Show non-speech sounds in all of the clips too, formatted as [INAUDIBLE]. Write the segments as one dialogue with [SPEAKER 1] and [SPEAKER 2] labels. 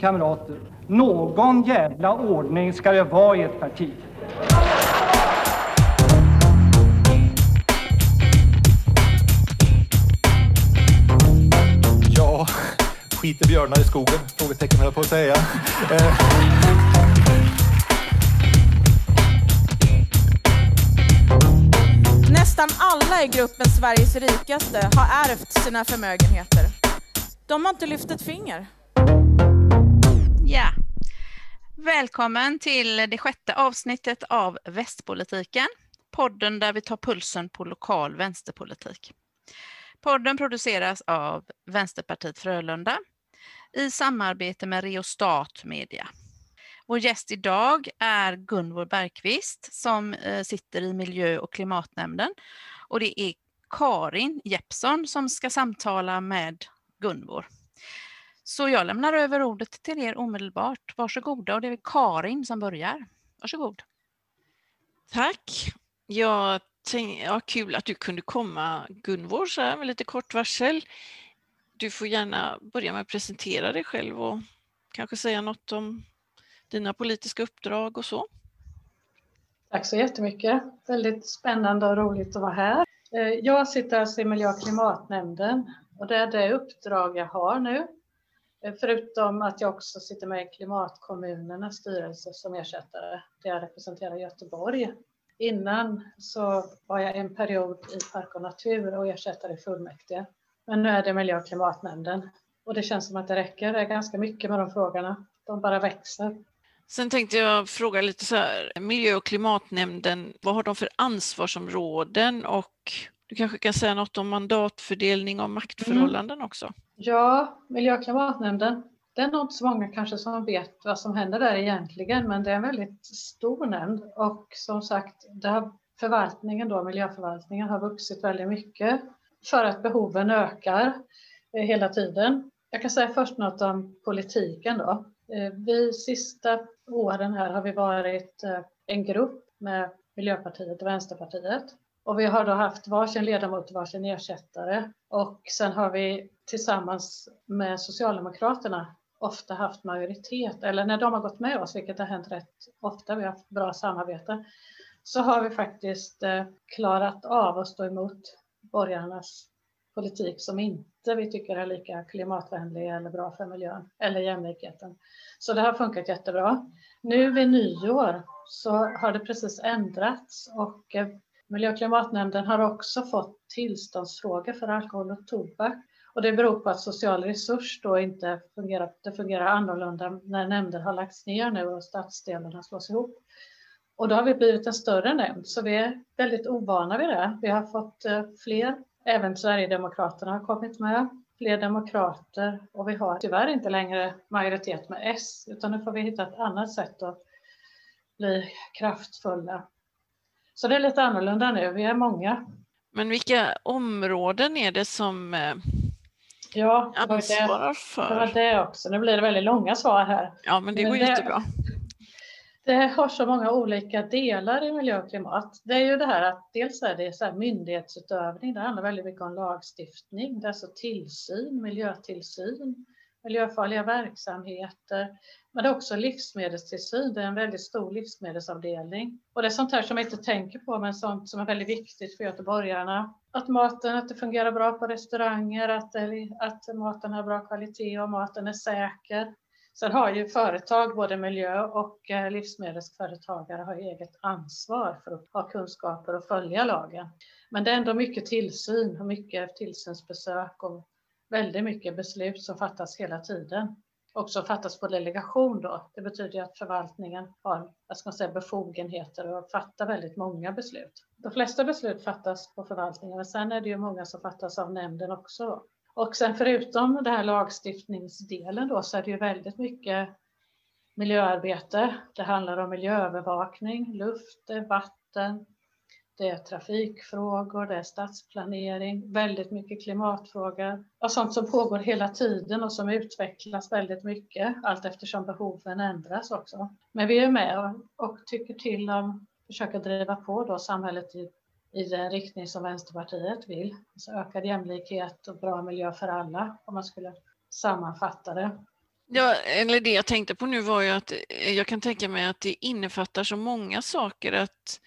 [SPEAKER 1] kamrater, någon jävla ordning ska det vara i ett parti.
[SPEAKER 2] Ja, skiter björnar i skogen? Frågetecken höll jag på att säga. Eh,
[SPEAKER 3] Nästan alla i gruppen Sveriges rikaste har ärvt sina förmögenheter. De har inte lyft ett finger.
[SPEAKER 4] Välkommen till det sjätte avsnittet av Västpolitiken, podden där vi tar pulsen på lokal vänsterpolitik. Podden produceras av Vänsterpartiet Frölunda i samarbete med Reostat Media. Vår gäst idag är Gunvor Bergqvist som eh, sitter i miljö och klimatnämnden och det är Karin Jeppsson som ska samtala med Gunvor. Så jag lämnar över ordet till er omedelbart. Varsågoda och det är Karin som börjar. Varsågod.
[SPEAKER 5] Tack. Jag tänkte, ja, kul att du kunde komma Gunvor så här med lite kort varsel. Du får gärna börja med att presentera dig själv och kanske säga något om dina politiska uppdrag och så.
[SPEAKER 6] Tack så jättemycket. Väldigt spännande och roligt att vara här. Eh, Jag sitter alltså i miljö och klimatnämnden och det är det uppdrag jag har nu. Eh, förutom att jag också sitter med i klimatkommunernas styrelse som ersättare där jag representerar Göteborg. Innan så var jag en period i Park och natur och ersättare i fullmäktige. Men nu är det miljö och klimatnämnden och det känns som att det räcker. Det är ganska mycket med de frågorna. De bara växer.
[SPEAKER 5] Sen tänkte jag fråga lite så här, miljö och klimatnämnden, vad har de för ansvarsområden och du kanske kan säga något om mandatfördelning och maktförhållanden också?
[SPEAKER 6] Ja, miljö och klimatnämnden. Det är nog inte så många kanske som vet vad som händer där egentligen, men det är en väldigt stor nämnd och som sagt, det har, förvaltningen då, miljöförvaltningen har vuxit väldigt mycket för att behoven ökar eh, hela tiden. Jag kan säga först något om politiken då. Eh, Vi sista åren här har vi varit eh, en grupp med Miljöpartiet och Vänsterpartiet och vi har då haft varsin ledamot och varsin ersättare och sen har vi tillsammans med Socialdemokraterna ofta haft majoritet, eller när de har gått med oss, vilket har hänt rätt ofta, vi har haft bra samarbete, så har vi faktiskt eh, klarat av att stå emot borgarnas politik som inte vi tycker är lika klimatvänlig eller bra för miljön eller jämlikheten. Så det har funkat jättebra. Nu vid nyår så har det precis ändrats och eh, Miljö och klimatnämnden har också fått tillståndsfrågor för alkohol och tobak. Och det beror på att social resurs då inte fungerar, det fungerar annorlunda när nämnden har lagts ner nu och stadsdelarna slås ihop. Och då har vi blivit en större nämnd, så vi är väldigt ovana vid det. Vi har fått eh, fler, även Sverigedemokraterna har kommit med, fler demokrater och vi har tyvärr inte längre majoritet med S, utan nu får vi hitta ett annat sätt att bli kraftfulla. Så det är lite annorlunda nu, vi är många.
[SPEAKER 5] Men vilka områden är det som eh,
[SPEAKER 6] Ja, det var det,
[SPEAKER 5] ansvarar
[SPEAKER 6] det var
[SPEAKER 5] för?
[SPEAKER 6] det också. Nu blir det väldigt långa svar här.
[SPEAKER 5] Ja, men det
[SPEAKER 6] Men
[SPEAKER 5] går
[SPEAKER 6] det-
[SPEAKER 5] jättebra.
[SPEAKER 6] Det har så många olika delar i miljö och klimat. Det är ju det här att dels är det så här myndighetsutövning, det handlar väldigt mycket om lagstiftning, det är alltså tillsyn, miljötillsyn, miljöfarliga verksamheter, men det är också livsmedelstillsyn, det är en väldigt stor livsmedelsavdelning. Och det är sånt här som jag inte tänker på, men sånt som är väldigt viktigt för göteborgarna. Att maten, att det fungerar bra på restauranger, att, det, att maten har bra kvalitet och maten är säker. Sen har ju företag, både miljö och eh, livsmedelsföretagare, har eget ansvar för att ha kunskaper och följa lagen. Men det är ändå mycket tillsyn och mycket tillsynsbesök och väldigt mycket beslut som fattas hela tiden. Och som fattas på delegation då. Det betyder att förvaltningen har jag ska säga, befogenheter att fatta väldigt många beslut. De flesta beslut fattas på förvaltningen, men sen är det ju många som fattas av nämnden också. Då. Och sen förutom den här lagstiftningsdelen då så är det ju väldigt mycket miljöarbete. Det handlar om miljöövervakning, luft, vatten, det är trafikfrågor, det är stadsplanering, väldigt mycket klimatfrågor och sånt som pågår hela tiden och som utvecklas väldigt mycket allt eftersom behoven ändras också. Men vi är med och, tycker till om, försöker driva på då samhället i, i den riktning som Vänsterpartiet vill. Alltså ökad jämlikhet och bra miljö för alla om man skulle sammanfatta det.
[SPEAKER 5] Ja, eller det jag tänkte på nu var ju att jag kan tänka mig att det innefattar så många saker att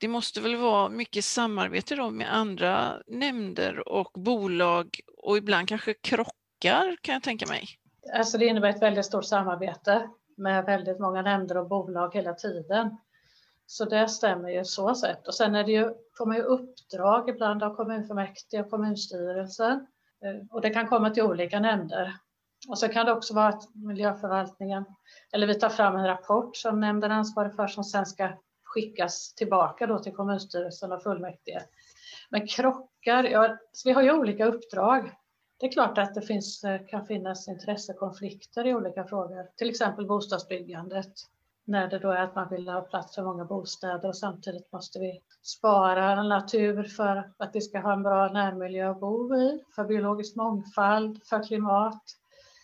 [SPEAKER 5] det måste väl vara mycket samarbete då med andra nämnder och bolag och ibland kanske krockar kan jag tänka mig.
[SPEAKER 6] Alltså det innebär ett väldigt stort samarbete med väldigt många nämnder och bolag hela tiden. Så det stämmer ju så sett. Och sen är det ju, får man ju uppdrag ibland av kommunfullmäktige och kommunstyrelsen. Eh, och det kan komma till olika nämnder. Och så kan det också vara att miljöförvaltningen, eller vi tar fram en rapport som nämnden ansvarar för som sen ska skickas tillbaka då till kommunstyrelsen och fullmäktige. Men krockar, ja, vi har ju olika uppdrag. Det är klart att det finns, eh, kan finnas intressekonflikter i olika frågor, till exempel bostadsbyggandet. När det då är att man vill ha plats för många bostäder och samtidigt måste vi spara natur för att vi ska ha en bra närmiljö att bo i, för biologisk mångfald, för klimat.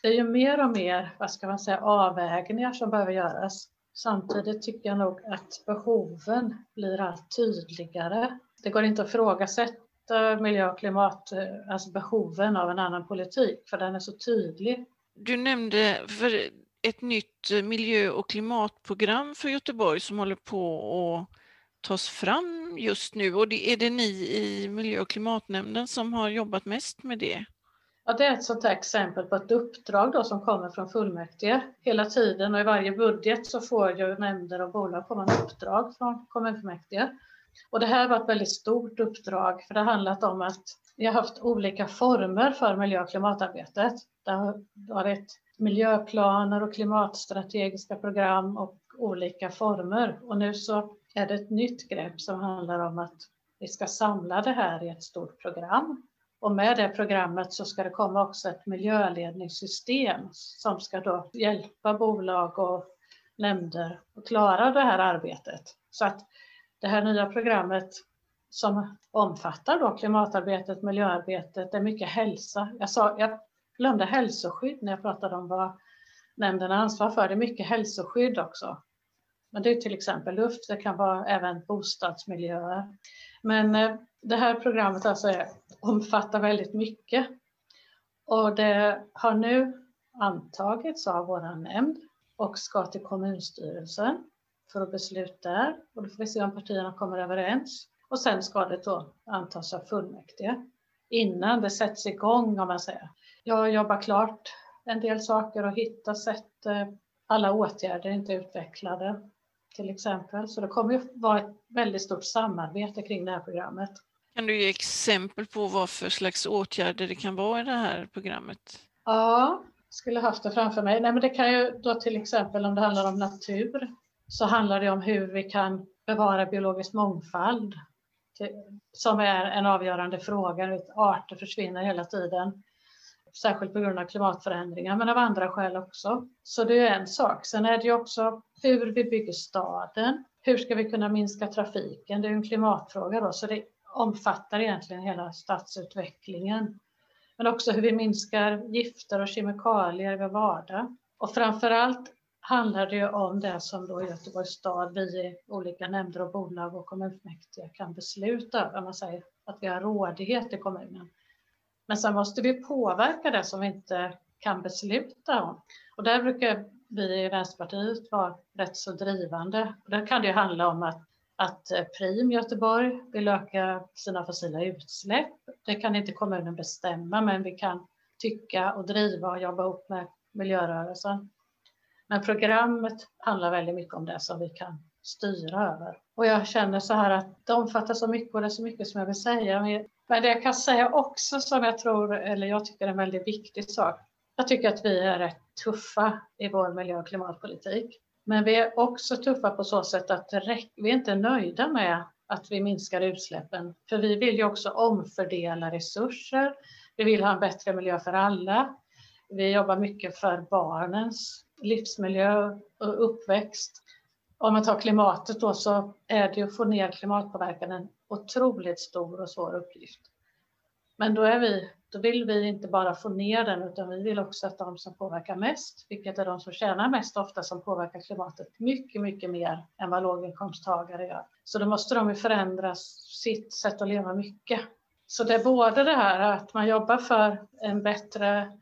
[SPEAKER 6] Det är ju mer och mer, vad ska man säga, avvägningar som behöver göras. Samtidigt tycker jag nog att behoven blir allt tydligare. Det går inte att ifrågasätta miljö och klimat, eh, alltså behoven av en annan politik, för den är så tydlig.
[SPEAKER 5] Du nämnde för ett nytt eh, miljö och klimatprogram för Göteborg som håller på att tas fram just nu och det, är det ni i miljö och klimatnämnden som har jobbat mest med det?
[SPEAKER 6] Ja, det är ett sånt här exempel på ett uppdrag då som kommer från fullmäktige hela tiden och i varje budget så får ju nämnder och bolag komma med uppdrag från kommunfullmäktige. Och det här var ett väldigt stort uppdrag för det har handlat om att vi har haft olika former för miljö och klimatarbetet. Det har varit miljöplaner och klimatstrategiska program och olika former. Och nu så är det ett nytt grepp som handlar om att vi ska samla det här i ett stort program och med det programmet så ska det komma också ett miljöledningssystem som ska då hjälpa bolag och nämnder att klara det här arbetet. Så att det här nya programmet som omfattar då klimatarbetet, miljöarbetet, det är mycket hälsa. Jag, sa, jag glömde hälsoskydd när jag pratade om vad nämnden har ansvar för. Det är mycket hälsoskydd också. Men det är till exempel luft, det kan vara även bostadsmiljöer. Men eh, det här programmet alltså är, omfattar väldigt mycket. Och det har nu antagits av vår nämnd och ska till kommunstyrelsen för att besluta där. Och då får vi se om partierna kommer överens. Och sen ska det då antas av fullmäktige innan det sätts igång om man säger. Jag har jobbat klart en del saker och hittat sätt. Eh, alla åtgärder är inte utvecklade till exempel. Så det kommer ju vara ett väldigt stort samarbete kring det här programmet.
[SPEAKER 5] Kan du ge exempel på vad för slags åtgärder det kan vara i det här programmet?
[SPEAKER 6] Ja, skulle haft det framför mig. Nej, men det kan ju då till exempel om det handlar om natur så handlar det om hur vi kan bevara biologisk mångfald som är en avgörande fråga. Arter försvinner hela tiden, särskilt på grund av klimatförändringar, men av andra skäl också. Så det är en sak. Sen är det ju också hur vi bygger staden. Hur ska vi kunna minska trafiken? Det är en klimatfråga då, så det omfattar egentligen hela stadsutvecklingen. Men också hur vi minskar gifter och kemikalier i vår vardag. Och framför allt handlar det ju om det som då Göteborgs stad, vi i olika nämnder och bolag och kommunfullmäktige kan besluta över. Man säger att vi har rådighet i kommunen. Men sen måste vi påverka det som vi inte kan besluta om. Och där brukar vi i Vänsterpartiet var rätt så drivande. Där kan det handla om att att eh, Prim Göteborg vill öka sina fossila utsläpp. Det kan inte kommunen bestämma, men vi kan tycka och driva och jobba ihop med miljörörelsen. Men programmet handlar väldigt mycket om det som vi kan styra över. Och jag känner så här att det omfattar så mycket och det är så mycket som jag vill säga. Men det jag kan säga också som jag tror, eller jag tycker är en väldigt viktig sak. Jag tycker att vi är rätt tuffa i vår miljö och klimatpolitik. Men vi är också tuffa på så sätt att vi är inte nöjda med att vi minskar utsläppen. För vi vill ju också omfördela resurser. Vi vill ha en bättre miljö för alla. Vi jobbar mycket för barnens livsmiljö och uppväxt. Om man tar klimatet då så är det att få ner klimatpåverkan en otroligt stor och svår uppgift. Men då, är vi, då vill vi inte bara få ner den utan vi vill också att de som påverkar mest, vilket är de som tjänar mest ofta som påverkar klimatet mycket, mycket mer än vad låginkomsttagare gör. Så då måste de ju förändra sitt sätt att leva mycket. Så det är både det här att man jobbar för en bättre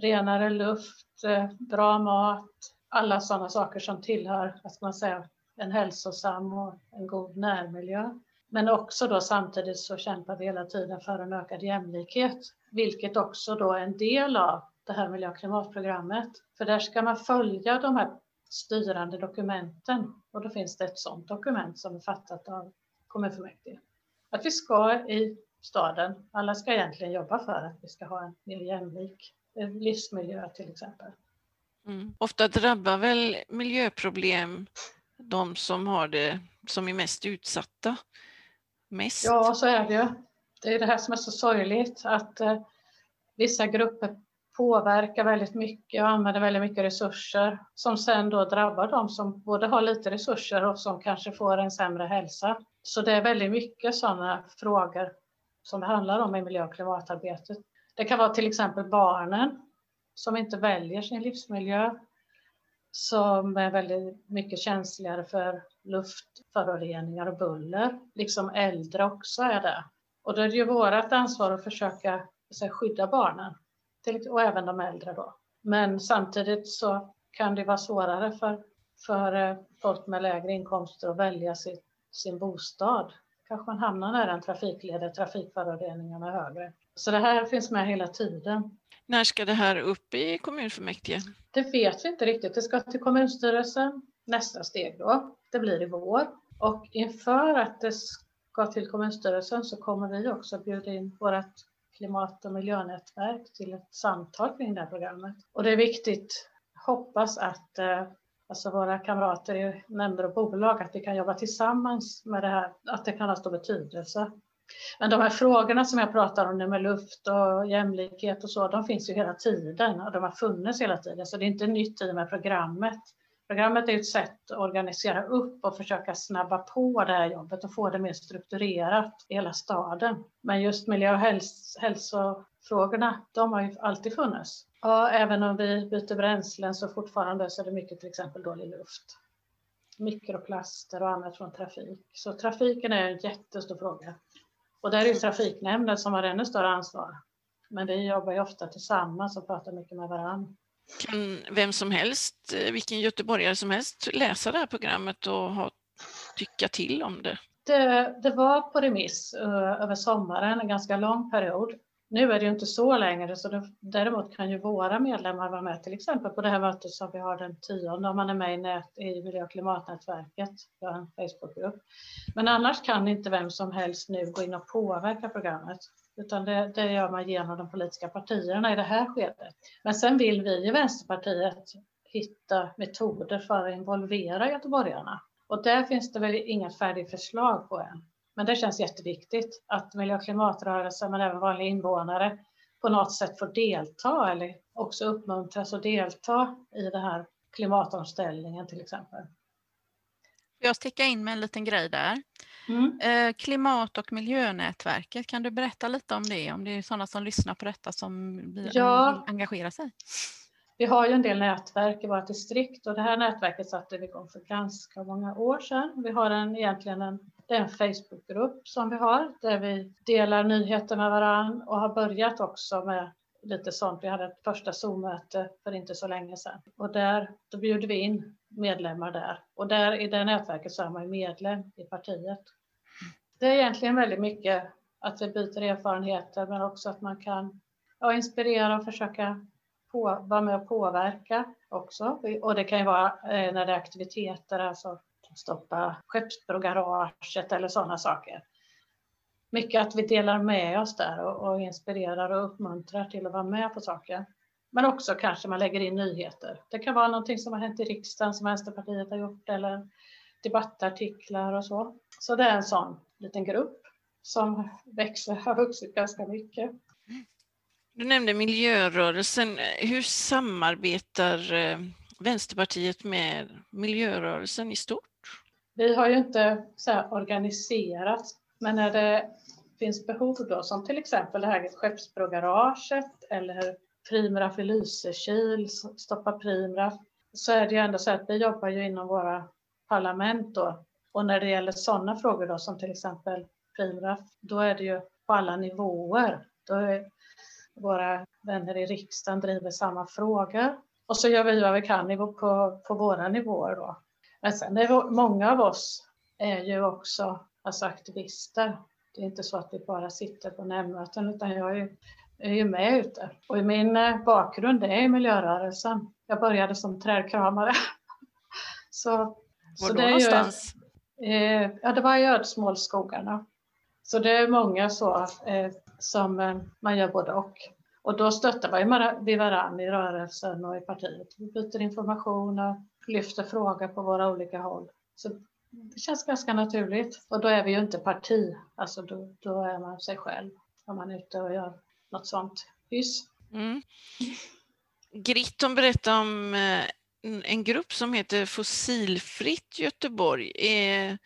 [SPEAKER 6] renare luft, eh, bra mat, alla sådana saker som tillhör, vad ska man säga, en hälsosam och en god närmiljö. Men också då samtidigt så kämpar vi hela tiden för en ökad jämlikhet, vilket också då är en del av det här miljö och klimatprogrammet. För där ska man följa de här styrande dokumenten och då finns det ett sådant dokument som är fattat av kommunfullmäktige. Att vi ska i staden, alla ska egentligen jobba för att vi ska ha en mer jämlik eh, livsmiljö till exempel.
[SPEAKER 5] Mm. Ofta drabbar väl miljöproblem de som har det som är mest utsatta mest?
[SPEAKER 6] Ja, så är det ju. Det är det här som är så sorgligt att eh, vissa grupper påverkar väldigt mycket och använder väldigt mycket resurser som sen då drabbar de som både har lite resurser och som kanske får en sämre hälsa. Så det är väldigt mycket sådana frågor som det handlar om i miljö och klimatarbetet. Det kan vara till exempel barnen som inte väljer sin livsmiljö, som är väldigt mycket känsligare för luftföroreningar och buller, liksom äldre också är det. Och då är det ju vårt ansvar att försöka säga, skydda barnen och även de äldre då. Men samtidigt så kan det vara svårare för, för eh, folk med lägre inkomster att välja sin, sin bostad. Kanske man hamnar nära en trafikled där trafikföroreningarna är högre. Så det här finns med hela tiden.
[SPEAKER 5] När ska det här upp i kommunfullmäktige?
[SPEAKER 6] Det vet vi inte riktigt. Det ska till kommunstyrelsen nästa steg då. Det blir i vår. Och inför att det ska till kommunstyrelsen så kommer vi också bjuda in vårt klimat och miljönätverk till ett samtal kring det här programmet. Och det är viktigt, hoppas att eh, alltså våra kamrater i nämnder och bolag, att vi kan jobba tillsammans med det här, att det kan ha stor betydelse. Men de här frågorna som jag pratar om nu med luft och jämlikhet och så, de finns ju hela tiden och de har funnits hela tiden, så det är inte nytt i och med programmet. Programmet är ett sätt att organisera upp och försöka snabba på det här jobbet och få det mer strukturerat i hela staden. Men just miljö och häls hälsofrågorna, de har ju alltid funnits. Och även om vi byter bränslen så fortfarande så är det mycket till exempel dålig luft. Mikroplaster och annat från trafik. Så trafiken är en jättestor fråga. Och där är ju trafiknämnden som har ännu större ansvar. Men vi jobbar ju ofta tillsammans och pratar mycket med varandra.
[SPEAKER 5] Kan vem som helst, eh, vilken göteborgare som helst, läsa det här programmet och ha, tycka till om det?
[SPEAKER 6] Det, det var på remiss uh, över sommaren, en ganska lång period. Nu är det ju inte så längre, så det, däremot kan ju våra medlemmar vara med, till exempel på det här mötet som vi har den 10 om man är med i, nät, i miljö och klimatnätverket, vi har en Facebookgrupp. Men annars kan inte vem som helst nu gå in och påverka programmet, utan det, det gör man genom de politiska partierna i det här skedet. Men sen vill vi i Vänsterpartiet hitta metoder för att involvera göteborgarna. Och där finns det väl inga färdiga förslag på än. Men det känns jätteviktigt att miljö och klimatrörelsen, men även vanliga invånare, på något sätt får delta eller också uppmuntras att delta i den här klimatomställningen till exempel.
[SPEAKER 4] Jag sticka in med en liten grej där. Mm. Eh, klimat och miljönätverket, kan du berätta lite om det? Om det är sådana som lyssnar på detta som ja. engagerar sig?
[SPEAKER 6] Vi har ju en del nätverk i vårt distrikt och det här nätverket satte vi igång för ganska många år sedan. Vi har en, egentligen en det är en Facebookgrupp som vi har där vi delar nyheter med varandra och har börjat också med lite sånt. Vi hade ett första Zoom-möte för inte så länge sedan och där då bjöd vi in medlemmar där och där i det nätverket så är man medlem i partiet. Det är egentligen väldigt mycket att vi byter erfarenheter men också att man kan ja, inspirera och försöka på, vara med och påverka också. Och det kan ju vara eh, när det är aktiviteter, alltså stoppa skeppsbrogaraget eller sådana saker. Mycket att vi delar med oss där och, och inspirerar och uppmuntrar till att vara med på saker. Men också kanske man lägger in nyheter. Det kan vara någonting som har hänt i riksdagen som Vänsterpartiet har gjort eller debattartiklar och så. Så det är en sån liten grupp som växer, har vuxit ganska mycket.
[SPEAKER 5] Du nämnde miljörörelsen. Hur samarbetar eh, Vänsterpartiet med miljörörelsen i stort?
[SPEAKER 6] Vi har ju inte så organiserat, men när det finns behov då, som till exempel det här skeppsbrogaraget eller Primraf i Lysekil, Stoppa Primraf, så är det ju ändå så att vi jobbar ju inom våra parlament då. Och när det gäller sådana frågor då, som till exempel Primraf, då är det ju på alla nivåer. Då är, våra vänner i riksdagen driver samma fråga. Och så gör vi vad vi kan på, på våra nivåer då. Men sen är många av oss är ju också alltså aktivister. Det är inte så att vi bara sitter på nämndmöten utan jag är ju, är ju med ute. Och min eh, bakgrund är i miljörörelsen. Jag började som trädkramare. [LAUGHS] så,
[SPEAKER 5] Var
[SPEAKER 6] så
[SPEAKER 5] då
[SPEAKER 6] det är
[SPEAKER 5] någonstans?
[SPEAKER 6] Ju, eh, ja, det var i Ödsmålsskogarna. Så det är många så eh, som eh, man gör både och. Och då stöttar man vi varandra i rörelsen och i partiet. Vi byter information och lyfter frågor på våra olika håll. Så det känns ganska naturligt. Och då är vi ju inte parti, alltså då, då är man sig själv om man är ute och gör något sånt hyss.
[SPEAKER 5] Mm. Gritton berättade om eh, en grupp som heter Fossilfritt Göteborg. Är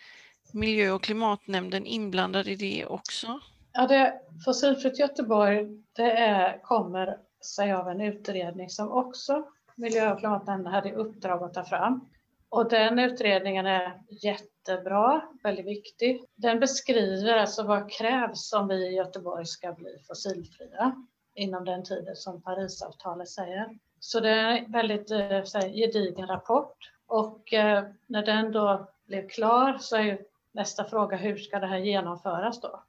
[SPEAKER 5] miljö och klimatnämnden inblandad i det också?
[SPEAKER 6] Ja, det, Fossilfritt Göteborg det är, kommer sig av en utredning som också miljö och klimatnämnden hade i uppdrag att ta fram. Och den utredningen är jättebra, väldigt viktig. Den beskriver alltså vad krävs om vi i Göteborg ska bli fossilfria inom den tiden som Parisavtalet säger. Så det är en väldigt eh, här, gedigen rapport och eh, när den då blev klar så är ju nästa fråga hur ska det här genomföras då?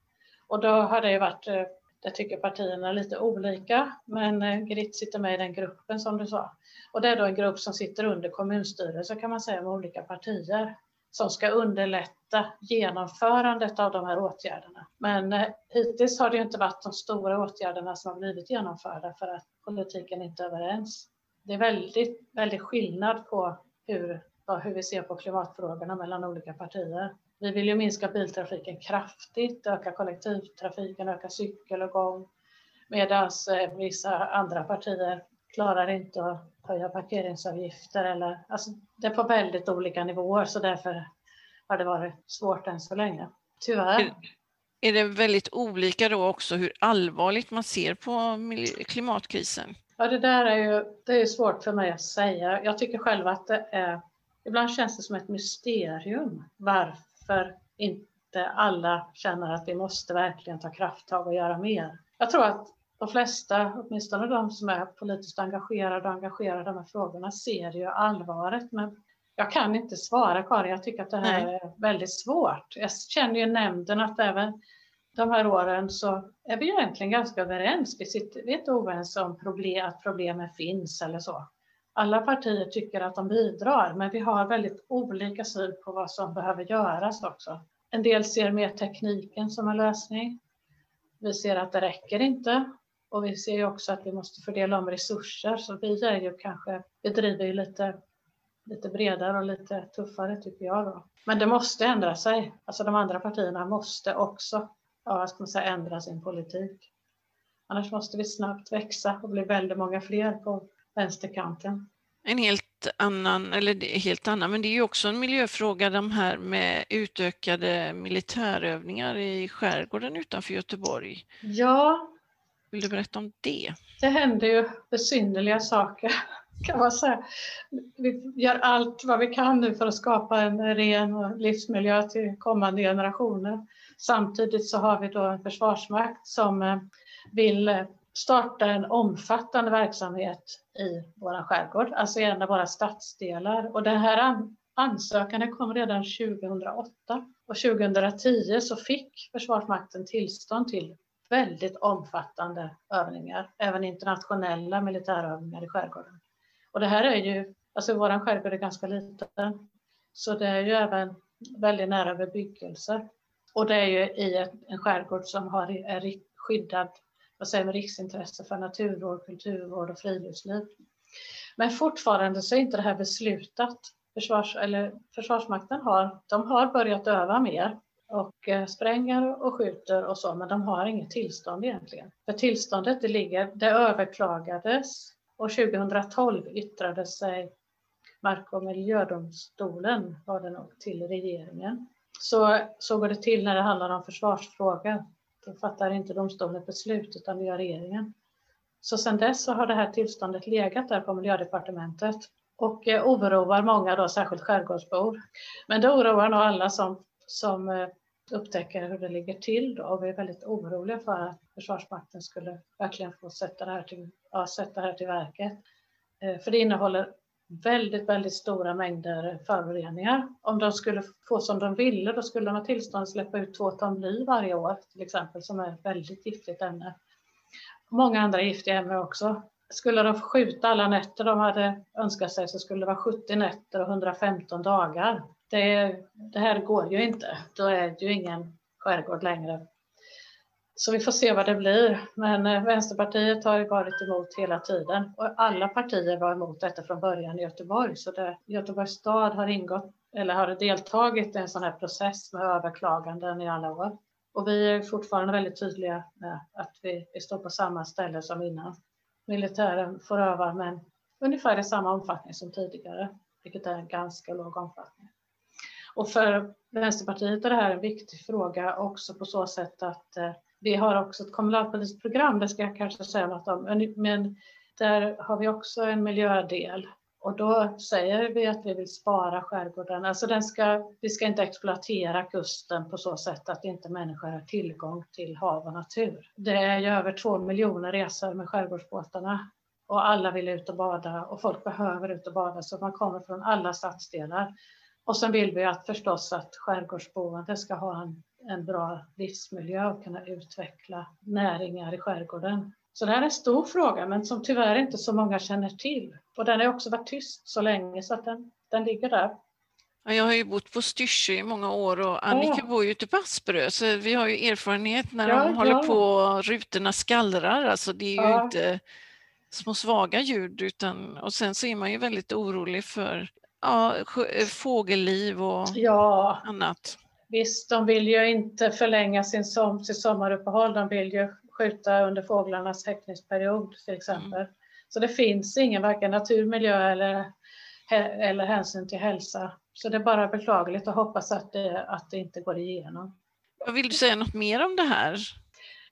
[SPEAKER 6] Och då har det ju varit, eh, där tycker partierna lite olika, men eh, Grit sitter med i den gruppen som du sa. Och det är då en grupp som sitter under kommunstyrelsen kan man säga med olika partier som ska underlätta genomförandet av de här åtgärderna. Men eh, hittills har det inte varit de stora åtgärderna som har blivit genomförda för att politiken inte är överens. Det är väldigt, väldigt skillnad på hur, hur vi ser på klimatfrågorna mellan olika partier. Vi vill ju minska biltrafiken kraftigt, öka kollektivtrafiken, öka cykel och gång. Medan eh, vissa andra partier klarar inte att höja parkeringsavgifter. Eller, alltså, det är på väldigt olika nivåer så därför har det varit svårt än så länge. Tyvärr.
[SPEAKER 5] Är, är det väldigt olika då också hur allvarligt man ser på klimatkrisen?
[SPEAKER 6] Ja, det där är ju det är svårt för mig att säga. Jag tycker själv att det är, ibland känns det som ett mysterium varför inte alla känner att vi måste verkligen ta krafttag och göra mer. Jag tror att de flesta, åtminstone de som är politiskt engagerade och engagerade i de här frågorna, ser ju allvaret. Men jag kan inte svara Karin, jag tycker att det här Nej. är väldigt svårt. Jag känner ju nämnden att även de här åren så är vi egentligen ganska överens. Vi, sitter, vi är inte oense om problem, att problemen finns eller så. Alla partier tycker att de bidrar, men vi har väldigt olika syn på vad som behöver göras också. En del ser mer tekniken som en lösning. Vi ser att det räcker inte och vi ser ju också att vi måste fördela om resurser, så vi är ju kanske, vi driver ju lite, lite bredare och lite tuffare tycker jag då. Men det måste ändra sig. Alltså de andra partierna måste också, ja, vad ska man säga, ändra sin politik. Annars måste vi snabbt växa och bli väldigt många fler på vänsterkanten.
[SPEAKER 5] En helt annan, eller helt annan, men det är ju också en miljöfråga de här med utökade militärövningar i skärgården utanför Göteborg.
[SPEAKER 6] Ja,
[SPEAKER 5] vill du berätta om det?
[SPEAKER 6] Det händer ju besynnerliga saker [LAUGHS] kan man säga. Vi gör allt vad vi kan nu för att skapa en ren livsmiljö till kommande generationer. Samtidigt så har vi då en försvarsmakt som eh, vill starta en omfattande verksamhet i vår skärgård, alltså i en av våra stadsdelar. Och den här ansökan kom redan 2008 och 2010 så fick Försvarsmakten tillstånd till väldigt omfattande övningar, även internationella militärövningar i skärgården. Och det här är ju, alltså vår skärgård är ganska liten, så det är ju även väldigt nära bebyggelse. Och det är ju i en skärgård som har, är skyddad, vad säger riksintresse för naturvård, kulturvård och friluftsliv. Men fortfarande så är inte det här beslutat. Försvars, eller Försvarsmakten har, de har börjat öva mer och eh, spränger och skjuter och så, men de har inget tillstånd egentligen. För tillståndet det ligger, det överklagades och 2012 yttrade sig Mark och miljödomstolen var det nog till regeringen. Så, så går det till när det handlar om försvarsfrågor. Då fattar inte domstolen beslut utan det gör regeringen. Så sedan dess så har det här tillståndet legat där på miljödepartementet och eh, oroar många då, särskilt skärgårdsbor. Men det oroar nog alla som, som eh, upptäcker hur det ligger till då och vi är väldigt oroliga för att Försvarsmakten skulle verkligen få sätta det här till, ja, sätta det här till verket. Eh, för det innehåller väldigt, väldigt stora mängder föroreningar. Om de skulle få som de ville, då skulle de ha tillstånd att släppa ut två ton bly varje år, till exempel, som är ett väldigt giftigt ämne. Många andra giftiga ämnen också. Skulle de få skjuta alla nätter de hade önskat sig så skulle det vara 70 nätter och 115 dagar. Det, det här går ju inte. Då är det ju ingen skärgård längre. Så vi får se vad det blir. Men eh, Vänsterpartiet har ju varit emot hela tiden och alla partier var emot detta från början i Göteborg. Så det, Göteborgs stad har ingått eller har deltagit i en sån här process med överklaganden i alla år. Och vi är fortfarande väldigt tydliga med att vi, vi står på samma ställe som innan. Militären får öva men ungefär i samma omfattning som tidigare, vilket är en ganska låg omfattning. Och för Vänsterpartiet är det här en viktig fråga också på så sätt att eh, vi har också ett kommunalpolitiskt program, det ska jag kanske säga något om, men där har vi också en miljödel och då säger vi att vi vill spara skärgården. Alltså den ska, vi ska inte exploatera kusten på så sätt att inte människor har tillgång till hav och natur. Det är ju över två miljoner resor med skärgårdsbåtarna och alla vill ut och bada och folk behöver ut och bada så man kommer från alla stadsdelar. Och sen vill vi att förstås att skärgårdsboende ska ha en, en bra livsmiljö och kunna utveckla näringar i skärgården. Så det här är en stor fråga, men som tyvärr inte så många känner till. Och den har också varit tyst så länge så att den, den ligger där.
[SPEAKER 5] Jag har ju bott på Styrsö i många år och Annika ja. bor ju ute på Asperö så vi har ju erfarenhet när ja, de håller ja. på rutorna skallrar. Alltså det är ju inte små svaga ljud utan och sen så är man ju väldigt orolig för ja, fågelliv och annat.
[SPEAKER 6] Visst, de vill ju inte förlänga sin som, sitt sommaruppehåll. De vill ju skjuta under fåglarnas häckningsperiod till exempel. Mm. Så det finns ingen varken naturmiljö eller, eller hänsyn till hälsa. Så det är bara beklagligt och hoppas att det, att det inte går igenom.
[SPEAKER 5] Vill du säga något mer om det här?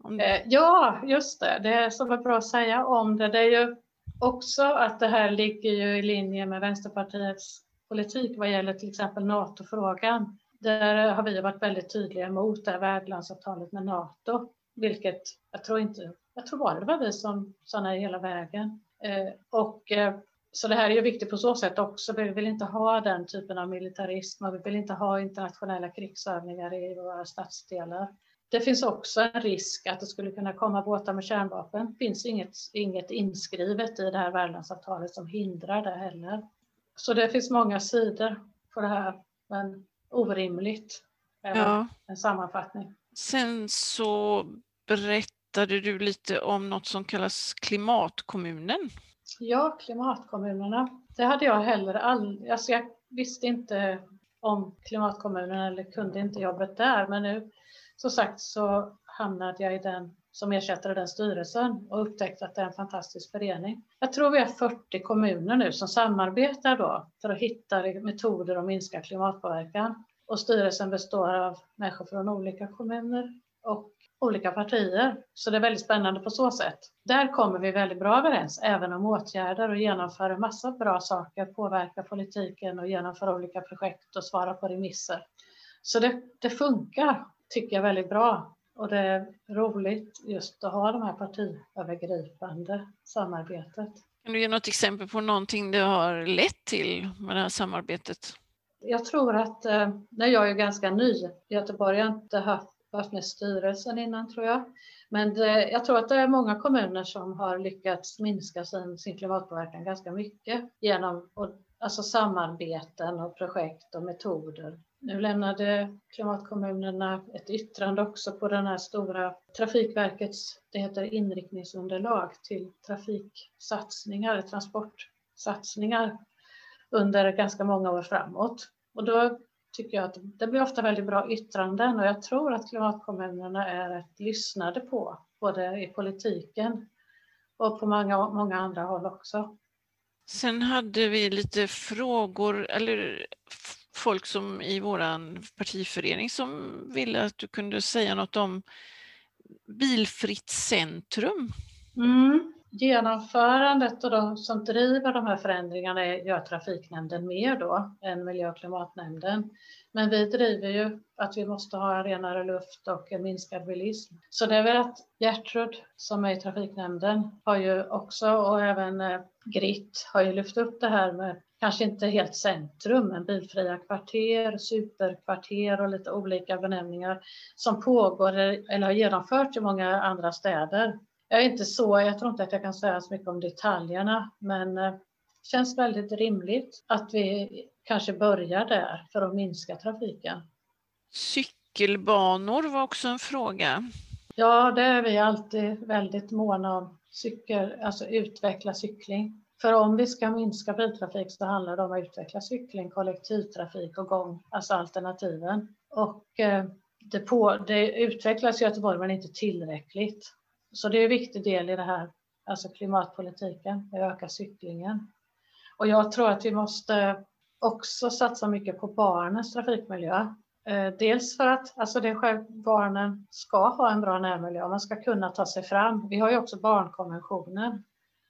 [SPEAKER 6] Om det... Eh, ja, just det. Det som är bra att säga om det, det är ju också att det här ligger ju i linje med Vänsterpartiets politik vad gäller till exempel NATO-frågan. Där har vi varit väldigt tydliga mot det här värdlandsavtalet med NATO vilket jag tror inte, jag tror bara det var vi som sa nej hela vägen. Eh, och, eh, så det här är ju viktigt på så sätt också. Vi vill inte ha den typen av militarism och vi vill inte ha internationella krigsövningar i våra stadsdelar. Det finns också en risk att det skulle kunna komma båtar med kärnvapen. Det finns inget, inget inskrivet i det här värdlandsavtalet som hindrar det heller. Så det finns många sidor på det här, men orimligt. Ja. En sammanfattning.
[SPEAKER 5] Sen så berättade du lite om något som kallas klimatkommunen.
[SPEAKER 6] Ja, klimatkommunerna. Det hade jag heller aldrig, alltså jag visste inte om klimatkommunen eller kunde inte jobbet där, men nu som sagt så hamnade jag i den som ersättare den styrelsen och upptäckte att det är en fantastisk förening. Jag tror vi har 40 kommuner nu som samarbetar då för att hitta metoder att minska klimatpåverkan. Och styrelsen består av människor från olika kommuner och olika partier. Så det är väldigt spännande på så sätt. Där kommer vi väldigt bra överens, även om åtgärder och genomför en massa bra saker, påverka politiken och genomföra olika projekt och svara på remisser. Så det, det funkar, tycker jag, väldigt bra. Och det är roligt just att ha de här partiövergripande samarbetet.
[SPEAKER 5] Kan du ge något exempel på någonting det har lett till med det här samarbetet?
[SPEAKER 6] Jag tror att, eh, när jag är ganska ny i Göteborg, jag har inte haft varit med styrelsen innan tror jag. Men det, jag tror att det är många kommuner som har lyckats minska sin, sin klimatpåverkan ganska mycket genom och, alltså samarbeten och projekt och metoder. Nu lämnade klimatkommunerna ett yttrande också på den här stora Trafikverkets, det heter inriktningsunderlag till trafiksatsningar, transportsatsningar under ganska många år framåt. Och då tycker jag att det blir ofta väldigt bra yttranden och jag tror att klimatkommunerna är rätt lyssnade på, både i politiken och på många, många andra håll också.
[SPEAKER 5] Sen hade vi lite frågor, eller folk som i vår partiförening som ville att du kunde säga något om bilfritt centrum.
[SPEAKER 6] Mm. genomförandet och de som driver de här förändringarna gör Trafiknämnden mer då än Miljö och klimatnämnden. Men vi driver ju att vi måste ha en renare luft och en minskad bilism. Så det är väl att Gertrud som är i Trafiknämnden har ju också och även eh, Gritt har ju lyft upp det här med kanske inte helt centrum, men bilfria kvarter, superkvarter och lite olika benämningar som pågår eller har genomförts i många andra städer. Jag är inte så, jag tror inte att jag kan säga så mycket om detaljerna, men det eh, känns väldigt rimligt att vi kanske börjar där för att minska trafiken.
[SPEAKER 5] Cykelbanor var också en fråga.
[SPEAKER 6] Ja, det är vi alltid väldigt måna om. Cykel, alltså utveckla cykling. För om vi ska minska biltrafik så handlar det om att utveckla cykling, kollektivtrafik och gång, alltså alternativen. Och eh, det, på, det utvecklas i Göteborg men inte tillräckligt. Så det är en viktig del i det här, alltså klimatpolitiken, att öka cyklingen. Och jag tror att vi måste också satsa mycket på barnens trafikmiljö. Eh, dels för att alltså det själv, barnen ska ha en bra närmiljö, man ska kunna ta sig fram. Vi har ju också barnkonventionen.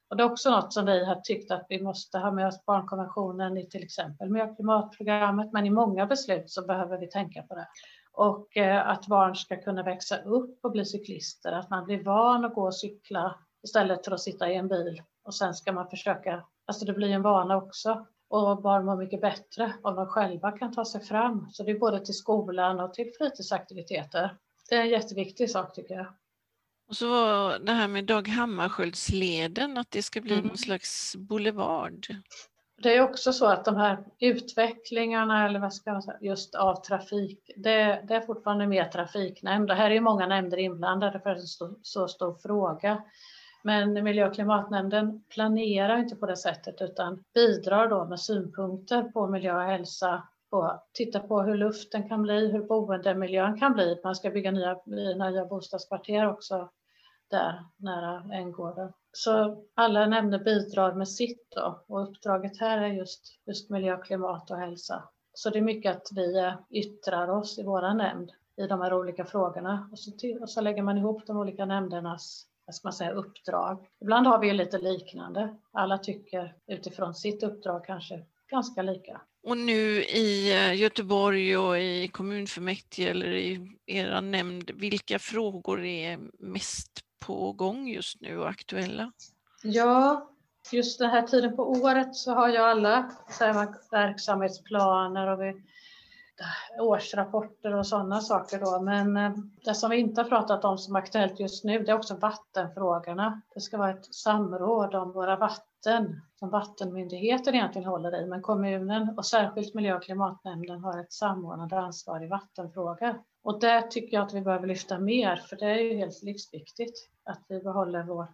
[SPEAKER 6] Och det är också något som vi har tyckt att vi måste ha med oss barnkonventionen i till exempel miljö och klimatprogrammet, men i många beslut så behöver vi tänka på det. Och eh, att barn ska kunna växa upp och bli cyklister, att man blir van att gå och cykla istället för att sitta i en bil och sen ska man försöka, alltså det blir en vana också och barn mår mycket bättre om de själva kan ta sig fram. Så det är både till skolan och till fritidsaktiviteter. Det är en jätteviktig sak tycker jag.
[SPEAKER 5] Och så var det här med Dag Hammarskjöldsleden, att det ska bli mm. någon slags boulevard.
[SPEAKER 6] Det är också så att de här utvecklingarna, eller vad ska man säga, just av trafik, det, det är fortfarande mer trafiknämnd. Det här är ju många nämnder inblandade för en så, så stor fråga. Men miljö och klimatnämnden planerar inte på det sättet utan bidrar då med synpunkter på miljö och hälsa på, titta på hur luften kan bli, hur boendemiljön kan bli. Man ska bygga nya, nya bostadskvarter också där nära Änggården. Så alla nämnder bidrar med sitt då och uppdraget här är just, just miljö, klimat och hälsa. Så det är mycket att vi eh, yttrar oss i våra nämnd i de här olika frågorna och så, till, och så lägger man ihop de olika nämndernas vad ska man säga, uppdrag. Ibland har vi ju lite liknande. Alla tycker utifrån sitt uppdrag kanske ganska lika.
[SPEAKER 5] Och nu i eh, Göteborg och i kommunfullmäktige eller i era nämnd, vilka frågor är mest på gång just nu och aktuella?
[SPEAKER 6] Ja, just den här tiden på året så har jag alla verksamhetsplaner och vi årsrapporter och sådana saker då. Men eh, det som vi inte har pratat om som är aktuellt just nu, det är också vattenfrågorna. Det ska vara ett samråd om våra vatten som vattenmyndigheten egentligen håller i, men kommunen och särskilt miljö och klimatnämnden har ett samordnande ansvar i vattenfrågor. Och det tycker jag att vi behöver lyfta mer, för det är ju helt livsviktigt att vi behåller vårt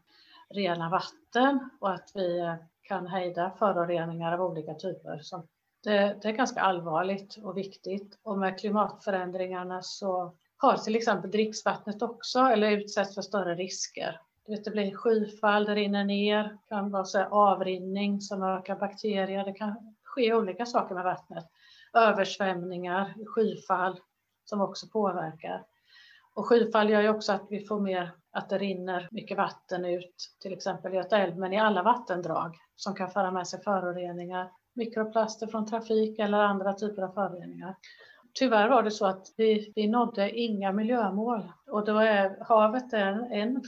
[SPEAKER 6] rena vatten och att vi eh, kan hejda föroreningar av olika typer Så det, det, är ganska allvarligt och viktigt. Och med klimatförändringarna så har till exempel dricksvattnet också eller utsätts för större risker. Det blir skyfall, det rinner ner, det kan vara så avrinning som ökar bakterier. Det kan ske olika saker med vattnet. Översvämningar, skyfall som också påverkar. Och skyfall gör ju också att vi får mer, att det rinner mycket vatten ut, till exempel Göta älv, men i alla vattendrag som kan föra med sig föroreningar mikroplaster från trafik eller andra typer av föroreningar. Tyvärr var det så att vi, vi nådde inga miljömål och då är havet en, en,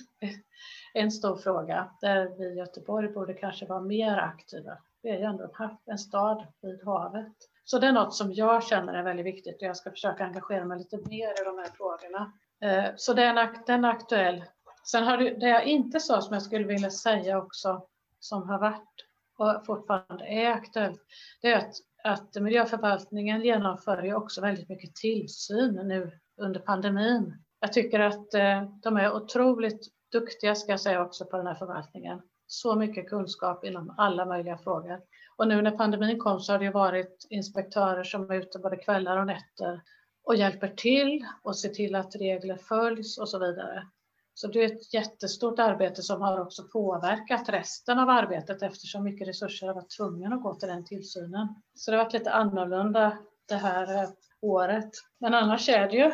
[SPEAKER 6] en stor fråga där vi i Göteborg borde kanske vara mer aktiva. Vi är ju ändå en stad vid havet. Så det är något som jag känner är väldigt viktigt och jag ska försöka engagera mig lite mer i de här frågorna. Eh, så det är en, den är aktuell. Sen har du, det jag inte sa som jag skulle vilja säga också som har varit och fortfarande är aktuellt, det är att, att miljöförvaltningen genomför ju också väldigt mycket tillsyn nu under pandemin. Jag tycker att eh, de är otroligt duktiga, ska jag säga också, på den här förvaltningen. Så mycket kunskap inom alla möjliga frågor. Och nu när pandemin kom så har det ju varit inspektörer som är ute både kvällar och nätter och hjälper till och ser till att regler följs och så vidare. Så det är ett jättestort arbete som har också påverkat resten av arbetet eftersom mycket resurser har varit tvungna att gå till den tillsynen. Så det har varit lite annorlunda det här eh, året. Men annars är det ju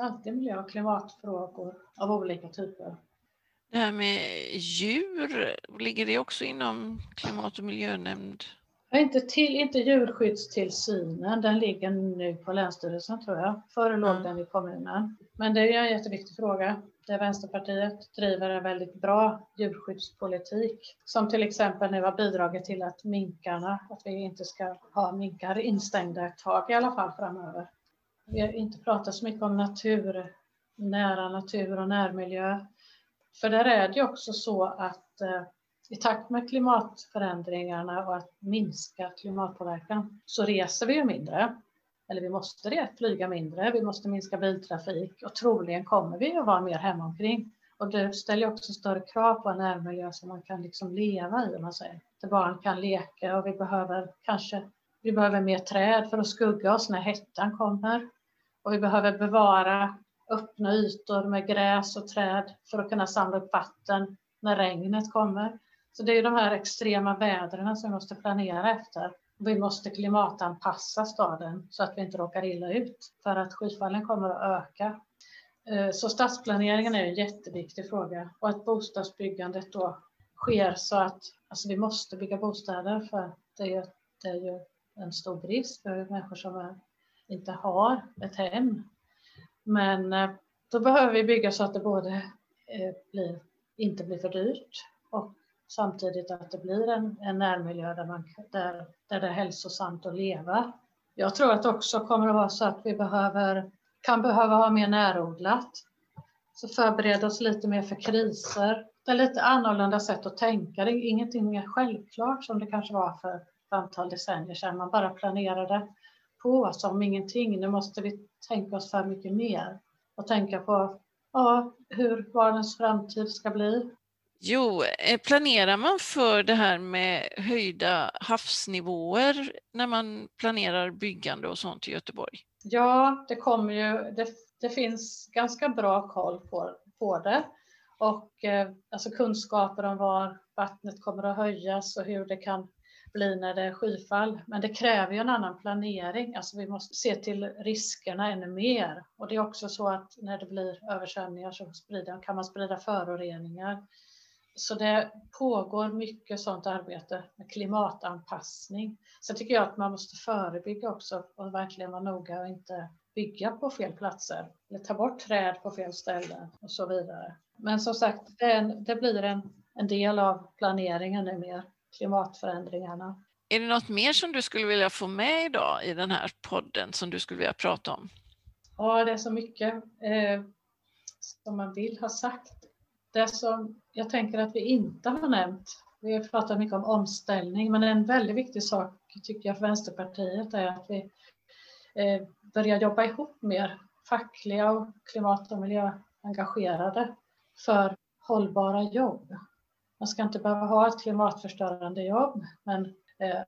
[SPEAKER 6] alltid miljö och klimatfrågor av olika typer.
[SPEAKER 5] Det här med djur, ligger det också inom klimat och miljönämnd?
[SPEAKER 6] Inte, till, inte djurskyddstillsynen, den ligger nu på Länsstyrelsen tror jag. Förr låg
[SPEAKER 5] Mm.
[SPEAKER 6] den i kommunen. Men det är en jätteviktig fråga. Där Vänsterpartiet driver en väldigt bra djurskyddspolitik. Som till exempel nu har bidragit till att minkarna, att vi inte ska ha minkar instängda ett tag i alla fall framöver. Vi har inte pratat så mycket om natur, nära natur och närmiljö. För där är det ju också så att eh, i takt med klimatförändringarna och att minska klimatpåverkan så reser vi ju mindre. Eller vi måste flyga mindre, vi måste minska biltrafik och troligen kommer vi att vara mer hemomkring. Och det ställer också större krav på en närmiljö som man kan liksom leva i, om man säger. Där barn kan leka och vi behöver kanske vi behöver mer träd för att skugga oss när hettan kommer. Och vi behöver bevara öppna ytor med gräs och träd för att kunna samla upp vatten när regnet kommer. Så det är de här extrema vädren som vi måste planera efter. Vi måste klimatanpassa staden så att vi inte råkar illa ut för att skyfallen kommer att öka. Eh, så stadsplaneringen är en jätteviktig fråga och att bostadsbyggandet då sker så att alltså vi måste bygga bostäder för det är, ju, det är ju en stor brist för människor som är, inte har ett hem. Men eh, då behöver vi bygga så att det både eh, blir, inte blir för dyrt och samtidigt att det blir en, en närmiljö där, man, där, där det är hälsosamt att leva. Jag tror att det också kommer att vara så att vi behöver, kan behöva ha mer närodlat. Så förbereda oss lite mer för kriser. Det är lite annorlunda sätt att tänka. Det är ingenting mer självklart som det kanske var för ett antal decennier sedan. Man bara planerade på som ingenting. Nu måste vi tänka oss för mycket mer och tänka på ja, hur barnens framtid ska bli.
[SPEAKER 5] Jo, eh, planerar man för det här med höjda havsnivåer när man planerar byggande och sånt i Göteborg?
[SPEAKER 6] Ja, det kommer ju. Det, det finns ganska bra koll på, på det och eh, alltså kunskaper om var vattnet kommer att höjas och hur det kan bli när det är skyfall. Men det kräver ju en annan planering. Alltså vi måste se till riskerna ännu mer. Och det är också så att när det blir översvämningar så sprider, kan man sprida föroreningar. Så det pågår mycket sådant arbete med klimatanpassning. Sen tycker jag att man måste förebygga också och verkligen vara noga och inte bygga på fel platser eller ta bort träd på fel ställen och så vidare. Men som sagt, det, en, det blir en, en del av planeringen nu mer, klimatförändringarna.
[SPEAKER 5] Är det något mer som du skulle vilja få med idag i den här podden som du skulle vilja prata om?
[SPEAKER 6] Ja, det är så mycket eh, som man vill ha sagt. Det som jag tänker att vi inte har nämnt, vi har pratat mycket om omställning, men en väldigt viktig sak tycker jag för Vänsterpartiet är att vi eh, börjar jobba ihop mer, fackliga och klimat och miljöengagerade, för hållbara jobb. Man ska inte behöva ha ett klimatförstörande jobb, men eh,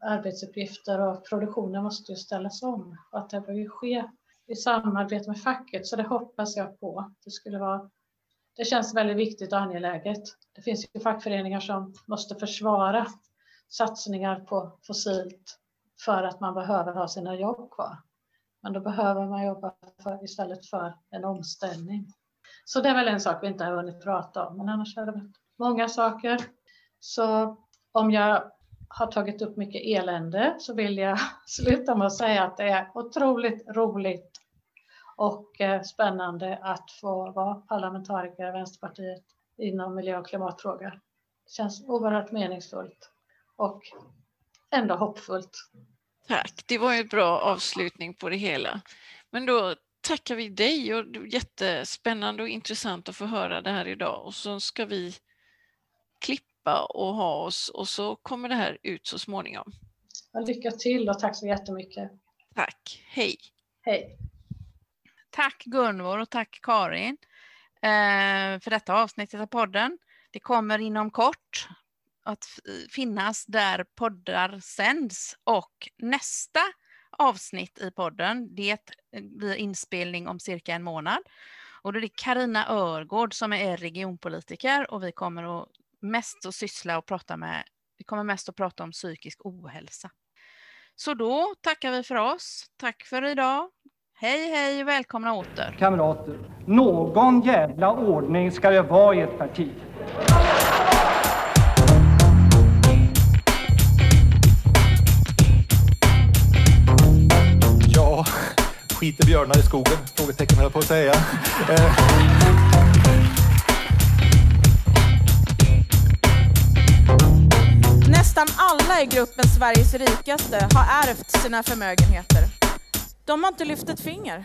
[SPEAKER 6] arbetsuppgifter och produktionen måste ju ställas om och att det behöver ske i samarbete med facket, så det hoppas jag på. Det skulle vara det känns väldigt viktigt och angeläget. Det finns ju fackföreningar som måste försvara satsningar på fossilt för att man behöver ha sina jobb kvar. Men då behöver man jobba för, istället för en omställning. Så det är väl en sak vi inte har hunnit prata om, men annars är det många saker. Så om jag har tagit upp mycket elände så vill jag [LAUGHS] sluta med att säga att det är otroligt roligt och eh, spännande att få vara parlamentariker i Vänsterpartiet inom miljö och klimatfrågor. Det känns oerhört meningsfullt och ändå hoppfullt.
[SPEAKER 5] Tack, det var ju en bra avslutning på det hela. Men då tackar vi dig och det var jättespännande och intressant att få höra det här idag och så ska vi klippa och ha oss och så kommer det här ut så småningom.
[SPEAKER 6] Lycka till och tack så jättemycket.
[SPEAKER 5] Tack, hej!
[SPEAKER 6] Hej!
[SPEAKER 4] Tack Gunvor och tack Karin eh, för detta avsnittet av podden. Det kommer inom kort att finnas där poddar sänds och nästa avsnitt i podden det blir inspelning om cirka en månad. Och då är det Karina Örgård som är regionpolitiker och vi kommer att mest att syssla och prata med, vi kommer mest att prata om psykisk ohälsa. Så då tackar vi för oss. Tack för idag. Hej, hej och välkomna åter.
[SPEAKER 1] Kamrater, någon jävla ordning ska det vara i ett parti.
[SPEAKER 2] Ja, skiter björnar i skogen? Frågetecken höll jag på att säga.
[SPEAKER 3] Nästan alla i gruppen Sveriges rikaste har ärvt sina förmögenheter. De har inte lyft ett finger.